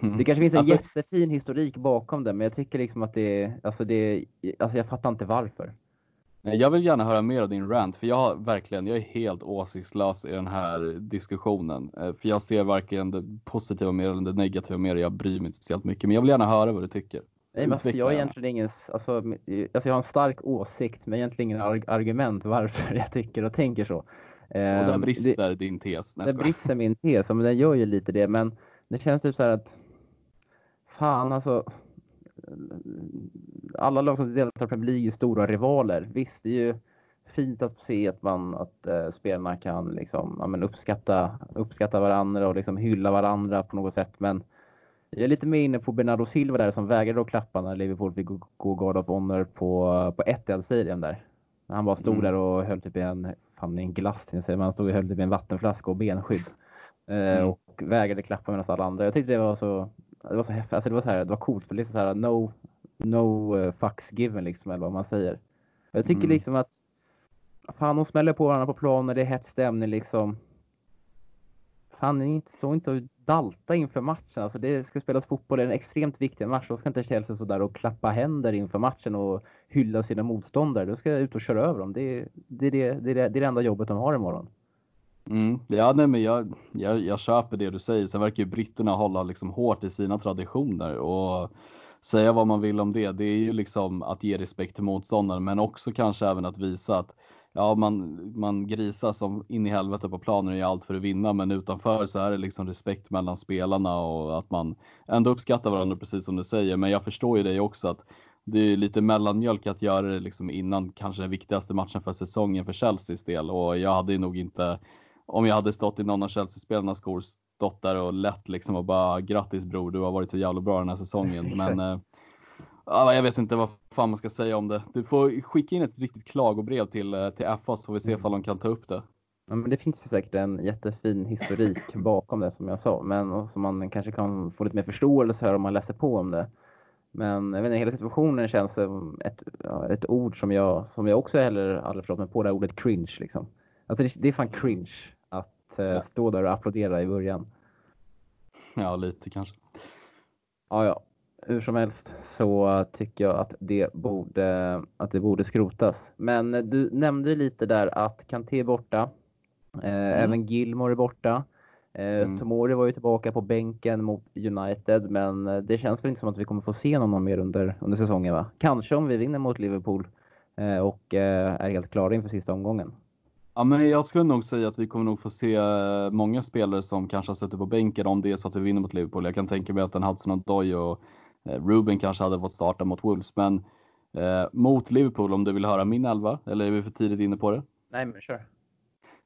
Det kanske finns en alltså, jättefin historik bakom det, men jag tycker liksom att det, alltså det, alltså jag fattar inte varför. Jag vill gärna höra mer av din rant, för jag har verkligen, jag är helt åsiktslös i den här diskussionen. Eh, för jag ser varken det positiva mer eller det negativa mer, jag bryr mig inte speciellt mycket. Men jag vill gärna höra vad du tycker. Nej, men alltså, jag har egentligen ingen, alltså, alltså jag har en stark åsikt, men egentligen ingen argument varför (laughs) jag tycker och tänker så. Och där ehm, brister det, din tes. Det brister min tes, men den gör ju lite det. Men det känns typ så här att fan alltså. Alla lag som deltar i Premier League är stora rivaler. Visst, det är ju fint att se att, man, att uh, spelarna kan liksom, ja, men uppskatta, uppskatta varandra och liksom hylla varandra på något sätt. Men jag är lite mer inne på Bernardo Silva där som vägrade att klappa när Liverpool fick gå God of Honor på, på Etihad Stadium där. Han bara stod mm. där och höll typ i en, fan en glass till sig, men han stod och höll typ i en vattenflaska och benskydd. Uh, mm. Och vägrade klappa medan alla andra. Jag tyckte det var så det var så häftigt, alltså det var så här, det var coolt för liksom så här no, no uh, fucks given liksom eller vad man säger. Jag tycker mm. liksom att fan de smäller på varandra på planen, det är hett stämning liksom. Fan, ni stå inte och dalta inför matchen. Alltså det ska spelas fotboll, det är en extremt viktig match. Då ska inte Chelsea sådär och klappa händer inför matchen och hylla sina motståndare. Då ska jag ut och köra över dem. Det, det, det, det, det är det enda jobbet de har imorgon. Mm. Ja, nej, men jag, jag, jag köper det du säger. Sen verkar ju britterna hålla liksom hårt i sina traditioner och säga vad man vill om det. Det är ju liksom att ge respekt till motståndaren, men också kanske även att visa att ja, man, man grisar som in i helvete på planen och gör allt för att vinna, men utanför så är det liksom respekt mellan spelarna och att man ändå uppskattar varandra precis som du säger. Men jag förstår ju dig också att det är lite mellanmjölk att göra det liksom innan kanske den viktigaste matchen för säsongen för Chelseas del och jag hade ju nog inte om jag hade stått i någon av Chelsea-spelarnas skor, stått där och lätt liksom och bara grattis bror, du har varit så jävla bra den här säsongen. (laughs) Men äh, jag vet inte vad fan man ska säga om det. Du får skicka in ett riktigt klagobrev till, eh, till FA så får vi se ifall de kan ta upp det. Ja, men det finns ju säkert en jättefin historik (laughs) bakom det som jag sa, men som man kanske kan få lite mer förståelse för om man läser på om det. Men jag vet inte, hela situationen känns som ett, ett ord som jag, som jag också heller aldrig förstått mig på, det här ordet cringe liksom. Alltså det, det är fan cringe att eh, stå där och applådera i början. Ja, lite kanske. Ja, ja. Hur som helst så tycker jag att det borde, att det borde skrotas. Men du nämnde lite där att Kanté är borta. Eh, mm. Även Gilmore är borta. Mm. Tomori var ju tillbaka på bänken mot United, men det känns väl inte som att vi kommer få se någon mer under, under säsongen va? Kanske om vi vinner mot Liverpool och är helt klara inför sista omgången. Ja, men jag skulle nog säga att vi kommer nog få se många spelare som kanske har suttit på bänken om det är så att vi vinner mot Liverpool. Jag kan tänka mig att en Hudson Odoi och Ruben kanske hade fått starta mot Wolves, men eh, mot Liverpool om du vill höra min elva, eller är vi för tidigt inne på det? Nej, men kör.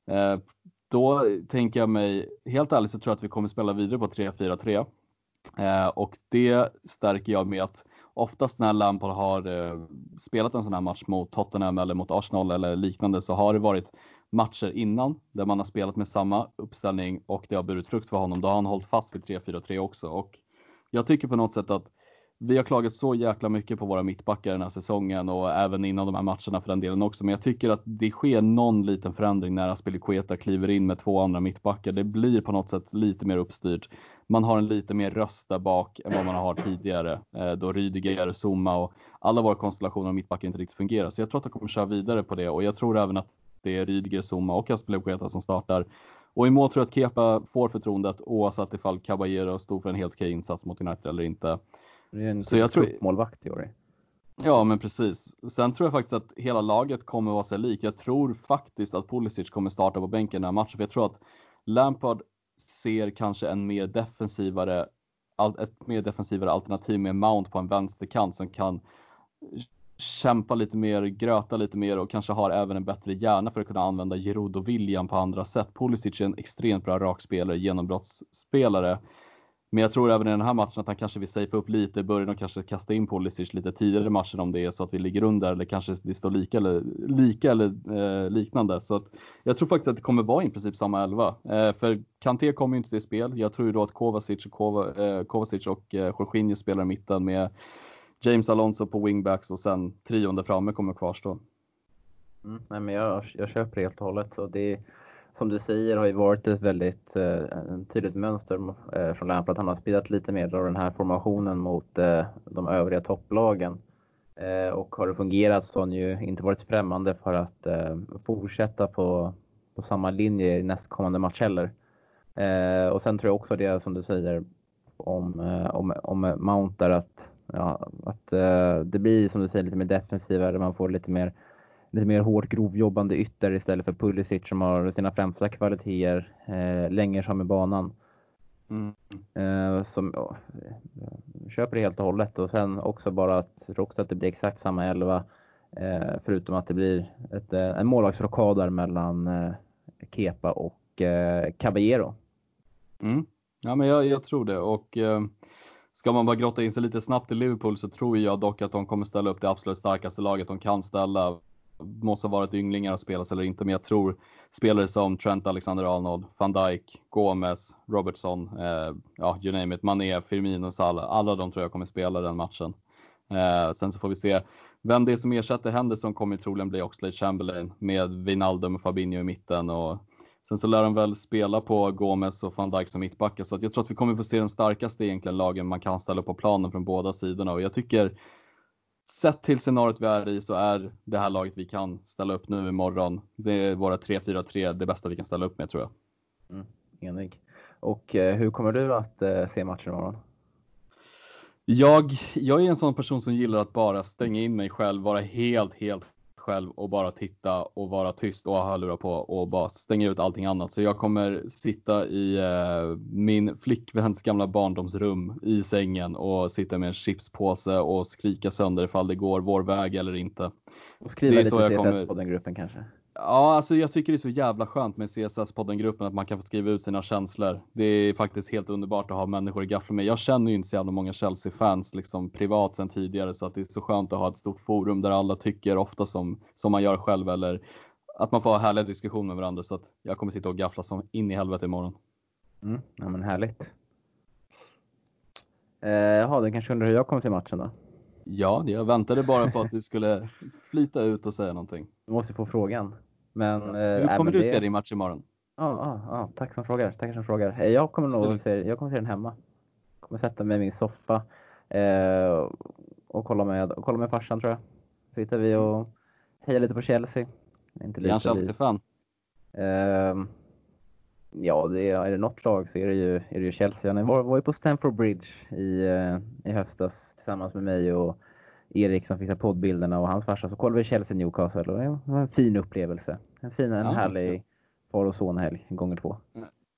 Eh, då tänker jag mig, helt ärligt så tror jag att vi kommer spela vidare på 3-4-3. Eh, och det stärker jag med att oftast när Lampard har eh, spelat en sån här match mot Tottenham eller mot Arsenal eller liknande så har det varit matcher innan där man har spelat med samma uppställning och det har burit frukt för honom. Då har han hållit fast vid 3-4-3 också och jag tycker på något sätt att vi har klagat så jäkla mycket på våra mittbackar den här säsongen och även innan de här matcherna för den delen också. Men jag tycker att det sker någon liten förändring när Aspilicueta kliver in med två andra mittbackar. Det blir på något sätt lite mer uppstyrt. Man har en lite mer röst där bak än vad man har tidigare. Eh, då Rydiger, Zuma och alla våra konstellationer av mittbackar inte riktigt fungerar. Så jag tror att de kommer köra vidare på det och jag tror även att det är Rydiger, Zuma och Aspilicueta som startar. Och i mål tror jag att Kepa får förtroendet oavsett ifall Caballero stod för en helt okej insats mot United eller inte. Det är en så jag tror... målvakt i år. Ja, men precis. Sen tror jag faktiskt att hela laget kommer vara sig lik. Jag tror faktiskt att Pulisic kommer starta på bänken den här matchen, för jag tror att Lampard ser kanske en mer defensivare, ett mer defensivare alternativ med Mount på en vänsterkant som kan kämpa lite mer, gröta lite mer och kanske har även en bättre hjärna för att kunna använda Giroud och William på andra sätt. Pulisic är en extremt bra rakspelare, genombrottsspelare. Men jag tror även i den här matchen att han kanske vill safea upp lite i början och kanske kasta in Pulisic lite tidigare i matchen om det är så att vi ligger under eller kanske det står lika eller, lika eller eh, liknande. Så att jag tror faktiskt att det kommer vara i princip samma elva. Eh, för Kanté kommer ju inte till spel. Jag tror ju då att Kovacic och, Kova, eh, Kovacic och eh, Jorginho spelar i mitten med James Alonso på wingbacks och sen trion där framme kommer kvarstå. Mm, nej men jag, jag köper helt och hållet. Så det som du säger har ju varit ett väldigt eh, tydligt mönster eh, från Lampard. Han har spelat lite mer av den här formationen mot eh, de övriga topplagen. Eh, och har det fungerat så har han ju inte varit främmande för att eh, fortsätta på, på samma linje i nästkommande match heller. Eh, och sen tror jag också det som du säger om, eh, om, om Mount där att, ja, att det blir som du säger lite mer defensivare, man får lite mer lite mer hårt grovjobbande ytter istället för Pulisic som har sina främsta kvaliteter eh, längre fram i banan. Mm. Eh, som, ja, köper det helt och hållet och sen också bara att, också att det blir exakt samma elva eh, förutom att det blir ett, eh, en målvaktsrockad där mellan eh, Kepa och eh, Caballero. Mm. Ja men jag, jag, tror det och eh, Ska man bara grotta in sig lite snabbt i Liverpool så tror jag dock att de kommer ställa upp det absolut starkaste laget de kan ställa måste ha varit ynglingar att spelas eller inte, men jag tror spelare som Trent Alexander-Arnold, van Dijk, Gomes, Robertson, eh, ja you name it, Mané, Firmino, Salah, alla de tror jag kommer spela den matchen. Eh, sen så får vi se vem det är som ersätter Henderson kommer troligen bli Oxlade Chamberlain med Wijnaldum och Fabinho i mitten och sen så lär de väl spela på Gomes och van Dijk som mittbackar så att jag tror att vi kommer få se de starkaste egentligen lagen man kan ställa på planen från båda sidorna och jag tycker sett till scenariot vi är i så är det här laget vi kan ställa upp nu imorgon. Det är våra 3-4-3 det bästa vi kan ställa upp med tror jag. Mm, enig. Och eh, hur kommer du att eh, se matchen imorgon? Jag, jag är en sån person som gillar att bara stänga in mig själv, vara helt, helt själv och bara titta och vara tyst och ha hörlurar på och bara stänga ut allting annat. Så jag kommer sitta i eh, min flickväns gamla barndomsrum i sängen och sitta med en chipspåse och skrika sönder ifall det går vår väg eller inte. Och skriva lite CSS kommer... på den gruppen kanske? Ja, alltså jag tycker det är så jävla skönt med CSS-podden-gruppen att man kan få skriva ut sina känslor. Det är faktiskt helt underbart att ha människor i gafflar med. Jag känner ju inte så jävla många Chelsea-fans liksom privat sedan tidigare så att det är så skönt att ha ett stort forum där alla tycker ofta som, som man gör själv eller att man får ha härliga diskussioner med varandra så att jag kommer sitta och gaffla som in i helvete imorgon. Mm, ja men härligt. Eh, jaha, du kanske undrar hur jag kommer till matchen då? Ja, jag väntade bara på att du skulle flyta ut och säga någonting. Du måste få frågan. Men, Hur eh, kommer du det... se din match imorgon? Ja, ja, ja, tack som frågar. Tack som frågar. Eh, jag kommer nog se, jag kommer se den hemma. Jag kommer sätta mig i min soffa eh, och kolla med, och kolla med farsan tror jag. Sitter vi och hejar lite på Chelsea. Inte lite, är han Chelsea-fan? Eh, Ja, det är, är det något lag så är det ju, är det ju Chelsea. Han var, var ju på Stamford Bridge i, eh, i höstas tillsammans med mig och Erik som fixar poddbilderna och hans farsa. Så kollade vi Chelsea Newcastle och det var en fin upplevelse. En fin, en ja, härlig far och sonhelg gånger två.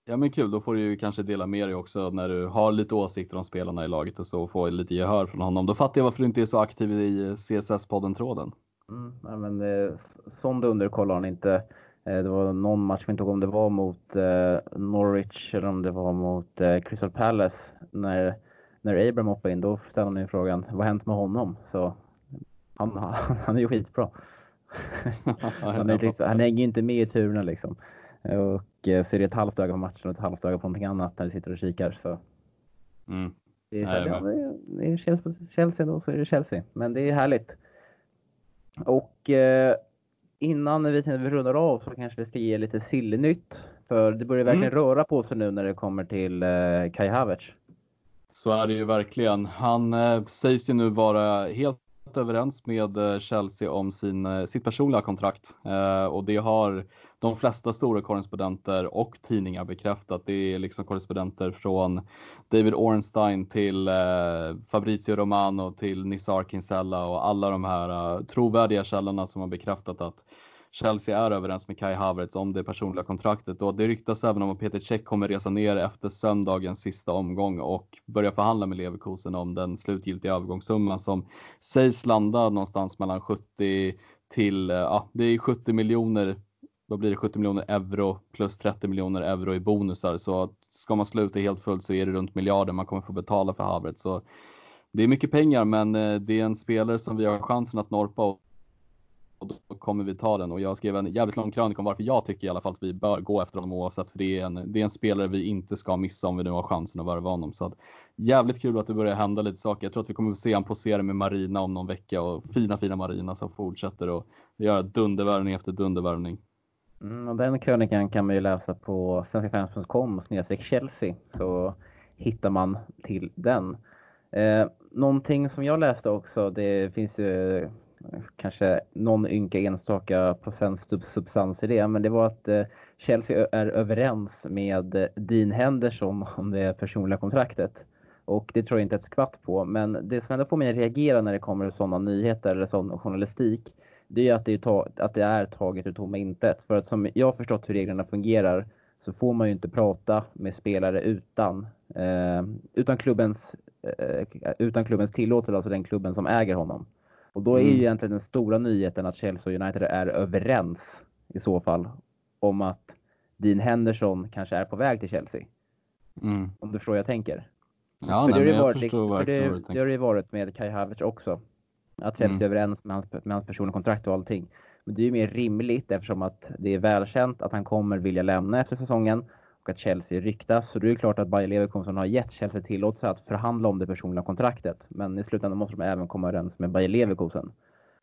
Ja men kul, då får du ju kanske dela med dig också när du har lite åsikter om spelarna i laget och så och få lite gehör från honom. Då fattar jag varför du inte är så aktiv i CSS-podden-tråden. Mm, ja, men eh, sån dunder kollar han inte. Eh, det var någon match, jag inte ihåg om det var mot eh, Norwich eller om det var mot eh, Crystal Palace. När, när Abraham hoppade in, då ställde han frågan, vad har hänt med honom? Så han, han, han är ju skitbra. han, är liksom, han hänger inte med i turerna liksom. Och eh, så är det ett halvt öga på matchen och ett halvt öga på någonting annat när du sitter och kikar. Så. Mm. Det är, så, ja, det är Chelsea, Chelsea då, så är det Chelsea. Men det är härligt. Och eh, innan vi, vi rundar av så kanske vi ska ge lite Silly-nytt. För det börjar verkligen mm. röra på sig nu när det kommer till eh, Kai Havertz. Så är det ju verkligen. Han eh, sägs ju nu vara helt överens med eh, Chelsea om sin, eh, sitt personliga kontrakt eh, och det har de flesta stora korrespondenter och tidningar bekräftat. Det är liksom korrespondenter från David Ornstein till eh, Fabrizio Romano till Nizar Kinsella och alla de här trovärdiga källorna som har bekräftat att Chelsea är överens med Kai Havertz om det personliga kontraktet och det ryktas även om att Peter Cech kommer resa ner efter söndagens sista omgång och börja förhandla med Leverkusen om den slutgiltiga övergångssumman som sägs landa någonstans mellan 70 till, eh, ja det är 70 miljoner vad blir det, 70 miljoner euro plus 30 miljoner euro i bonusar. Så ska man sluta helt fullt så är det runt miljarden man kommer få betala för Havertz. Så det är mycket pengar men eh, det är en spelare som vi har chansen att norpa och då kommer vi ta den. Och jag skrev en jävligt lång krönika om varför jag tycker i alla fall att vi bör gå efter honom oavsett. För det är en, det är en spelare vi inte ska missa om vi nu har chansen att värva honom. Så att, jävligt kul att det börjar hända lite saker. Jag tror att vi kommer att se honom posera med Marina om någon vecka och fina fina Marina som fortsätter och göra dundervärvning efter dundervärvning. Mm, och den krönikan kan man ju läsa på svenskafans.com snedstreck Chelsea så hittar man till den. Eh, någonting som jag läste också, det finns ju kanske någon ynka enstaka procent substans i det, men det var att eh, Chelsea är överens med Dean Henderson om det personliga kontraktet. Och det tror jag inte ett skvatt på, men det som ändå får mig att reagera när det kommer sådana nyheter eller sån journalistik, det är att det är, att det är taget ur tomma intet. För att som jag har förstått hur reglerna fungerar så får man ju inte prata med spelare utan, eh, utan, klubbens, eh, utan klubbens tillåtelse, alltså den klubben som äger honom. Och då är mm. ju egentligen den stora nyheten att Chelsea och United är överens i så fall om att Dean Henderson kanske är på väg till Chelsea. Mm. Om du förstår vad jag tänker. Ja, för nej, det, har varit, för det, det har ju varit med Kai Havertz också. Att Chelsea mm. är överens med hans, med hans personliga kontrakt och allting. Men det är ju mer rimligt eftersom att det är välkänt att han kommer vilja lämna efter säsongen och att Chelsea ryktas. Så det är klart att Bayer Leverkusen har gett Chelsea tillåtelse att förhandla om det personliga kontraktet. Men i slutändan måste de även komma överens med Bayer Leverkusen.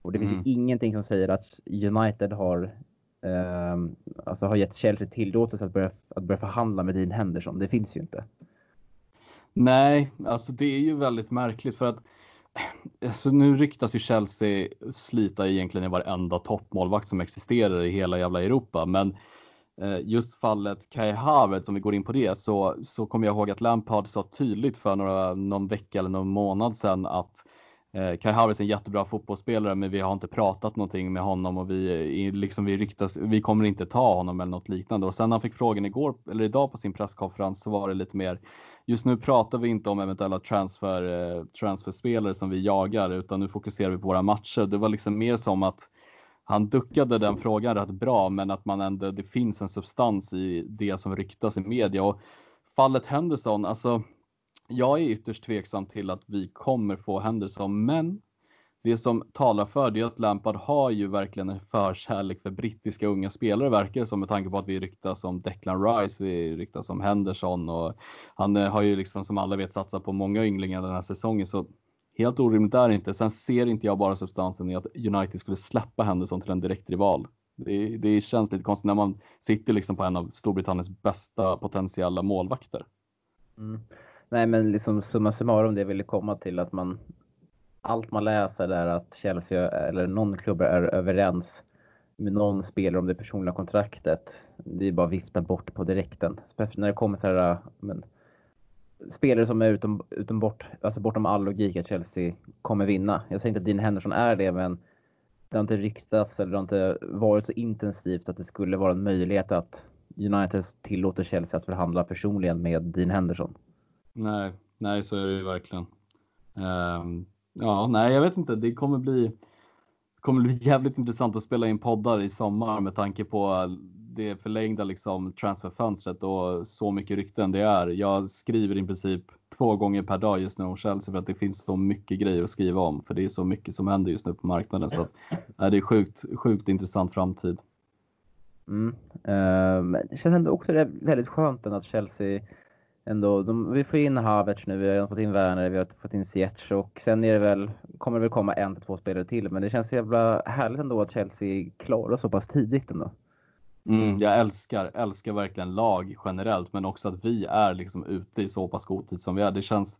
Och det finns mm. ju ingenting som säger att United har, eh, alltså har gett Chelsea tillåtelse att börja, att börja förhandla med Dean Henderson. Det finns ju inte. Nej, alltså det är ju väldigt märkligt för att Alltså nu ryktas ju Chelsea slita egentligen i varenda toppmålvakt som existerar i hela jävla Europa. Men Eh, just fallet Kai Havertz, om vi går in på det, så, så kommer jag ihåg att Lampard sa tydligt för några, någon vecka eller någon månad sedan att eh, Kai Havertz är en jättebra fotbollsspelare men vi har inte pratat någonting med honom och vi, liksom, vi, ryktas, vi kommer inte ta honom eller något liknande. Och sen när han fick frågan igår, eller idag på sin presskonferens så var det lite mer Just nu pratar vi inte om eventuella transfer, eh, transferspelare som vi jagar utan nu fokuserar vi på våra matcher. Det var liksom mer som att han duckade den frågan rätt bra, men att man ändå, det finns en substans i det som ryktas i media. Och fallet Henderson, alltså jag är ytterst tveksam till att vi kommer få Henderson, men det som talar för det är att Lampard har ju verkligen en förkärlek för brittiska unga spelare verkar det som med tanke på att vi ryktas om Declan Rice, vi ryktas om Henderson och han eh, har ju liksom som alla vet satsat på många ynglingar den här säsongen så Helt orimligt är det inte. Sen ser inte jag bara substansen i att United skulle släppa Henderson till en direktrival. Det, det känns lite konstigt när man sitter liksom på en av Storbritanniens bästa potentiella målvakter. Mm. Nej men liksom summa summarum det vill komma till att man allt man läser är att Chelsea eller någon klubb är överens med någon spelare om det personliga kontraktet. Det är bara att vifta bort på direkten. Speciellt när det kommer så här, men, spelare som är utom, utom bort, alltså bortom all logik att Chelsea kommer vinna. Jag säger inte att Dean Henderson är det, men det har inte ryktats eller det har inte varit så intensivt att det skulle vara en möjlighet att United tillåter Chelsea att förhandla personligen med Dean Henderson. Nej, nej så är det ju verkligen. Um, ja, nej jag vet inte, det kommer bli kommer bli (laughs) jävligt intressant att spela in poddar i sommar med tanke på det förlängda liksom transferfönstret och så mycket rykten det är. Jag skriver i princip två gånger per dag just nu om Chelsea för att det finns så mycket grejer att skriva om för det är så mycket som händer just nu på marknaden så att, (laughs) det är sjukt, sjukt intressant framtid. Mm. Uh, det känns ändå också väldigt skönt att Chelsea ändå, de, vi får in Havertz nu, vi har fått in Werner, vi har fått in Ziyech och sen är det väl, kommer det väl komma en till två spelare till. Men det känns så jävla härligt ändå att Chelsea klarar så pass tidigt ändå. Mm, jag älskar, älskar verkligen lag generellt, men också att vi är liksom ute i så pass god tid som vi är. Det känns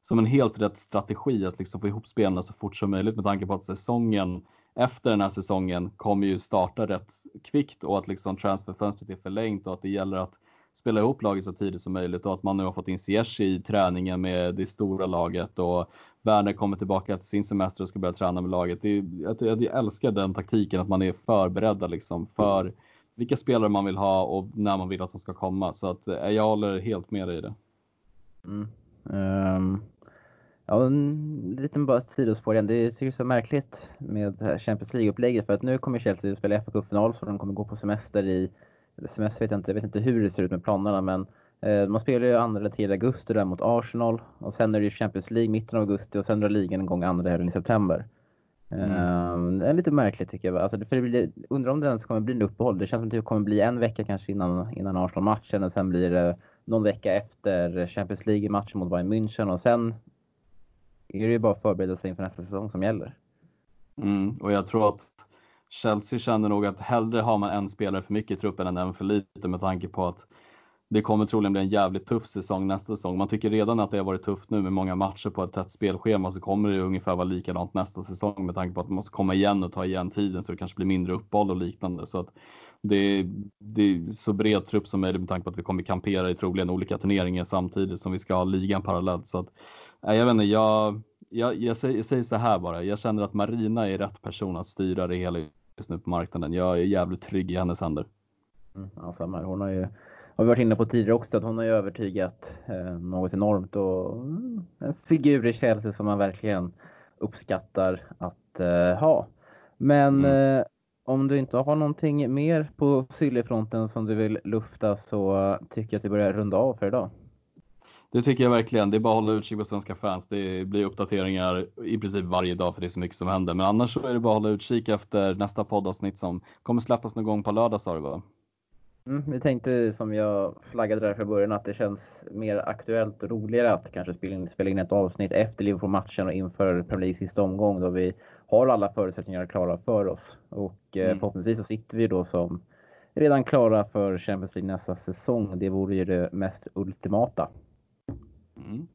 som en helt rätt strategi att liksom få ihop spelarna så fort som möjligt med tanke på att säsongen efter den här säsongen kommer ju starta rätt kvickt och att liksom transferfönstret är förlängt och att det gäller att spela ihop laget så tidigt som möjligt och att man nu har fått in Ziyech i träningen med det stora laget och Werner kommer tillbaka till sin semester och ska börja träna med laget. Det är, jag, jag älskar den taktiken att man är förberedda liksom för vilka spelare man vill ha och när man vill att de ska komma. Så att eh, jag håller helt med dig i det. Mm. Um, ja, en liten bara ett sidospår igen. Det tycker jag är så märkligt med Champions League-upplägget för att nu kommer Chelsea att spela FA-cupfinal så de kommer gå på semester i semester vet jag inte, jag vet inte hur det ser ut med planerna men eh, man spelar ju 2 eller 3 augusti där mot Arsenal och sen är det ju Champions League mitten av augusti och sen drar ligan igång andra helgen i september. Mm. det är lite märkligt tycker jag. Alltså, för det blir, undrar om det ens kommer bli en uppehåll. Det känns som att det kommer bli en vecka kanske innan, innan Arsenal-matchen och sen blir det någon vecka efter Champions League-matchen mot Bayern München och sen är det ju bara att förbereda sig inför nästa säsong som gäller. Mm, och jag tror att Chelsea känner nog att hellre har man en spelare för mycket i truppen än en för lite med tanke på att det kommer troligen bli en jävligt tuff säsong nästa säsong. Man tycker redan att det har varit tufft nu med många matcher på ett tätt spelschema så kommer det ungefär vara likadant nästa säsong med tanke på att man måste komma igen och ta igen tiden så det kanske blir mindre uppehåll och liknande. Så att det, det är så bred trupp som möjligt med tanke på att vi kommer kampera i troligen olika turneringar samtidigt som vi ska ha ligan parallellt. Så att, jag vet inte, jag, jag, jag, säger, jag säger så här bara. Jag känner att Marina är rätt person att styra det hela just nu på marknaden. Jag är jävligt trygg i hennes händer. Mm, ja, samma. Hon har ju har vi varit inne på tidigare också, att hon har ju övertygat eh, något enormt och mm, en figur i Chelsea som man verkligen uppskattar att eh, ha. Men mm. eh, om du inte har någonting mer på Sillyfronten som du vill lufta så tycker jag att vi börjar runda av för idag. Det tycker jag verkligen. Det är bara att hålla utkik på svenska fans. Det blir uppdateringar i princip varje dag för det är så mycket som händer. Men annars så är det bara att hålla utkik efter nästa poddavsnitt som kommer släppas någon gång på lördag sa du va? Mm, vi tänkte som jag flaggade där från början att det känns mer aktuellt och roligare att kanske spela in, spela in ett avsnitt efter Liverpool-matchen och inför Premier League sista omgång då vi har alla förutsättningar klara för oss. Och eh, mm. förhoppningsvis så sitter vi då som redan klara för Champions League nästa säsong. Det vore ju det mest ultimata. Mm.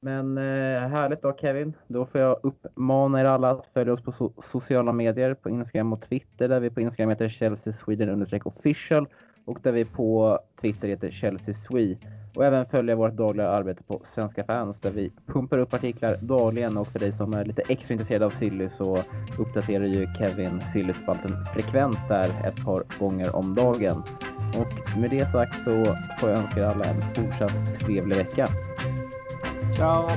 Men eh, härligt då Kevin. Då får jag uppmana er alla att följa oss på so sociala medier på Instagram och Twitter där vi på Instagram heter Chelsea Sweden official och där vi på Twitter heter Chelsea Swe. Och även följa vårt dagliga arbete på Svenska fans där vi pumpar upp artiklar dagligen och för dig som är lite extra intresserad av Silly så uppdaterar ju Kevin Silly-spalten frekvent där ett par gånger om dagen. Och med det sagt så får jag önska er alla en fortsatt trevlig vecka. Ciao!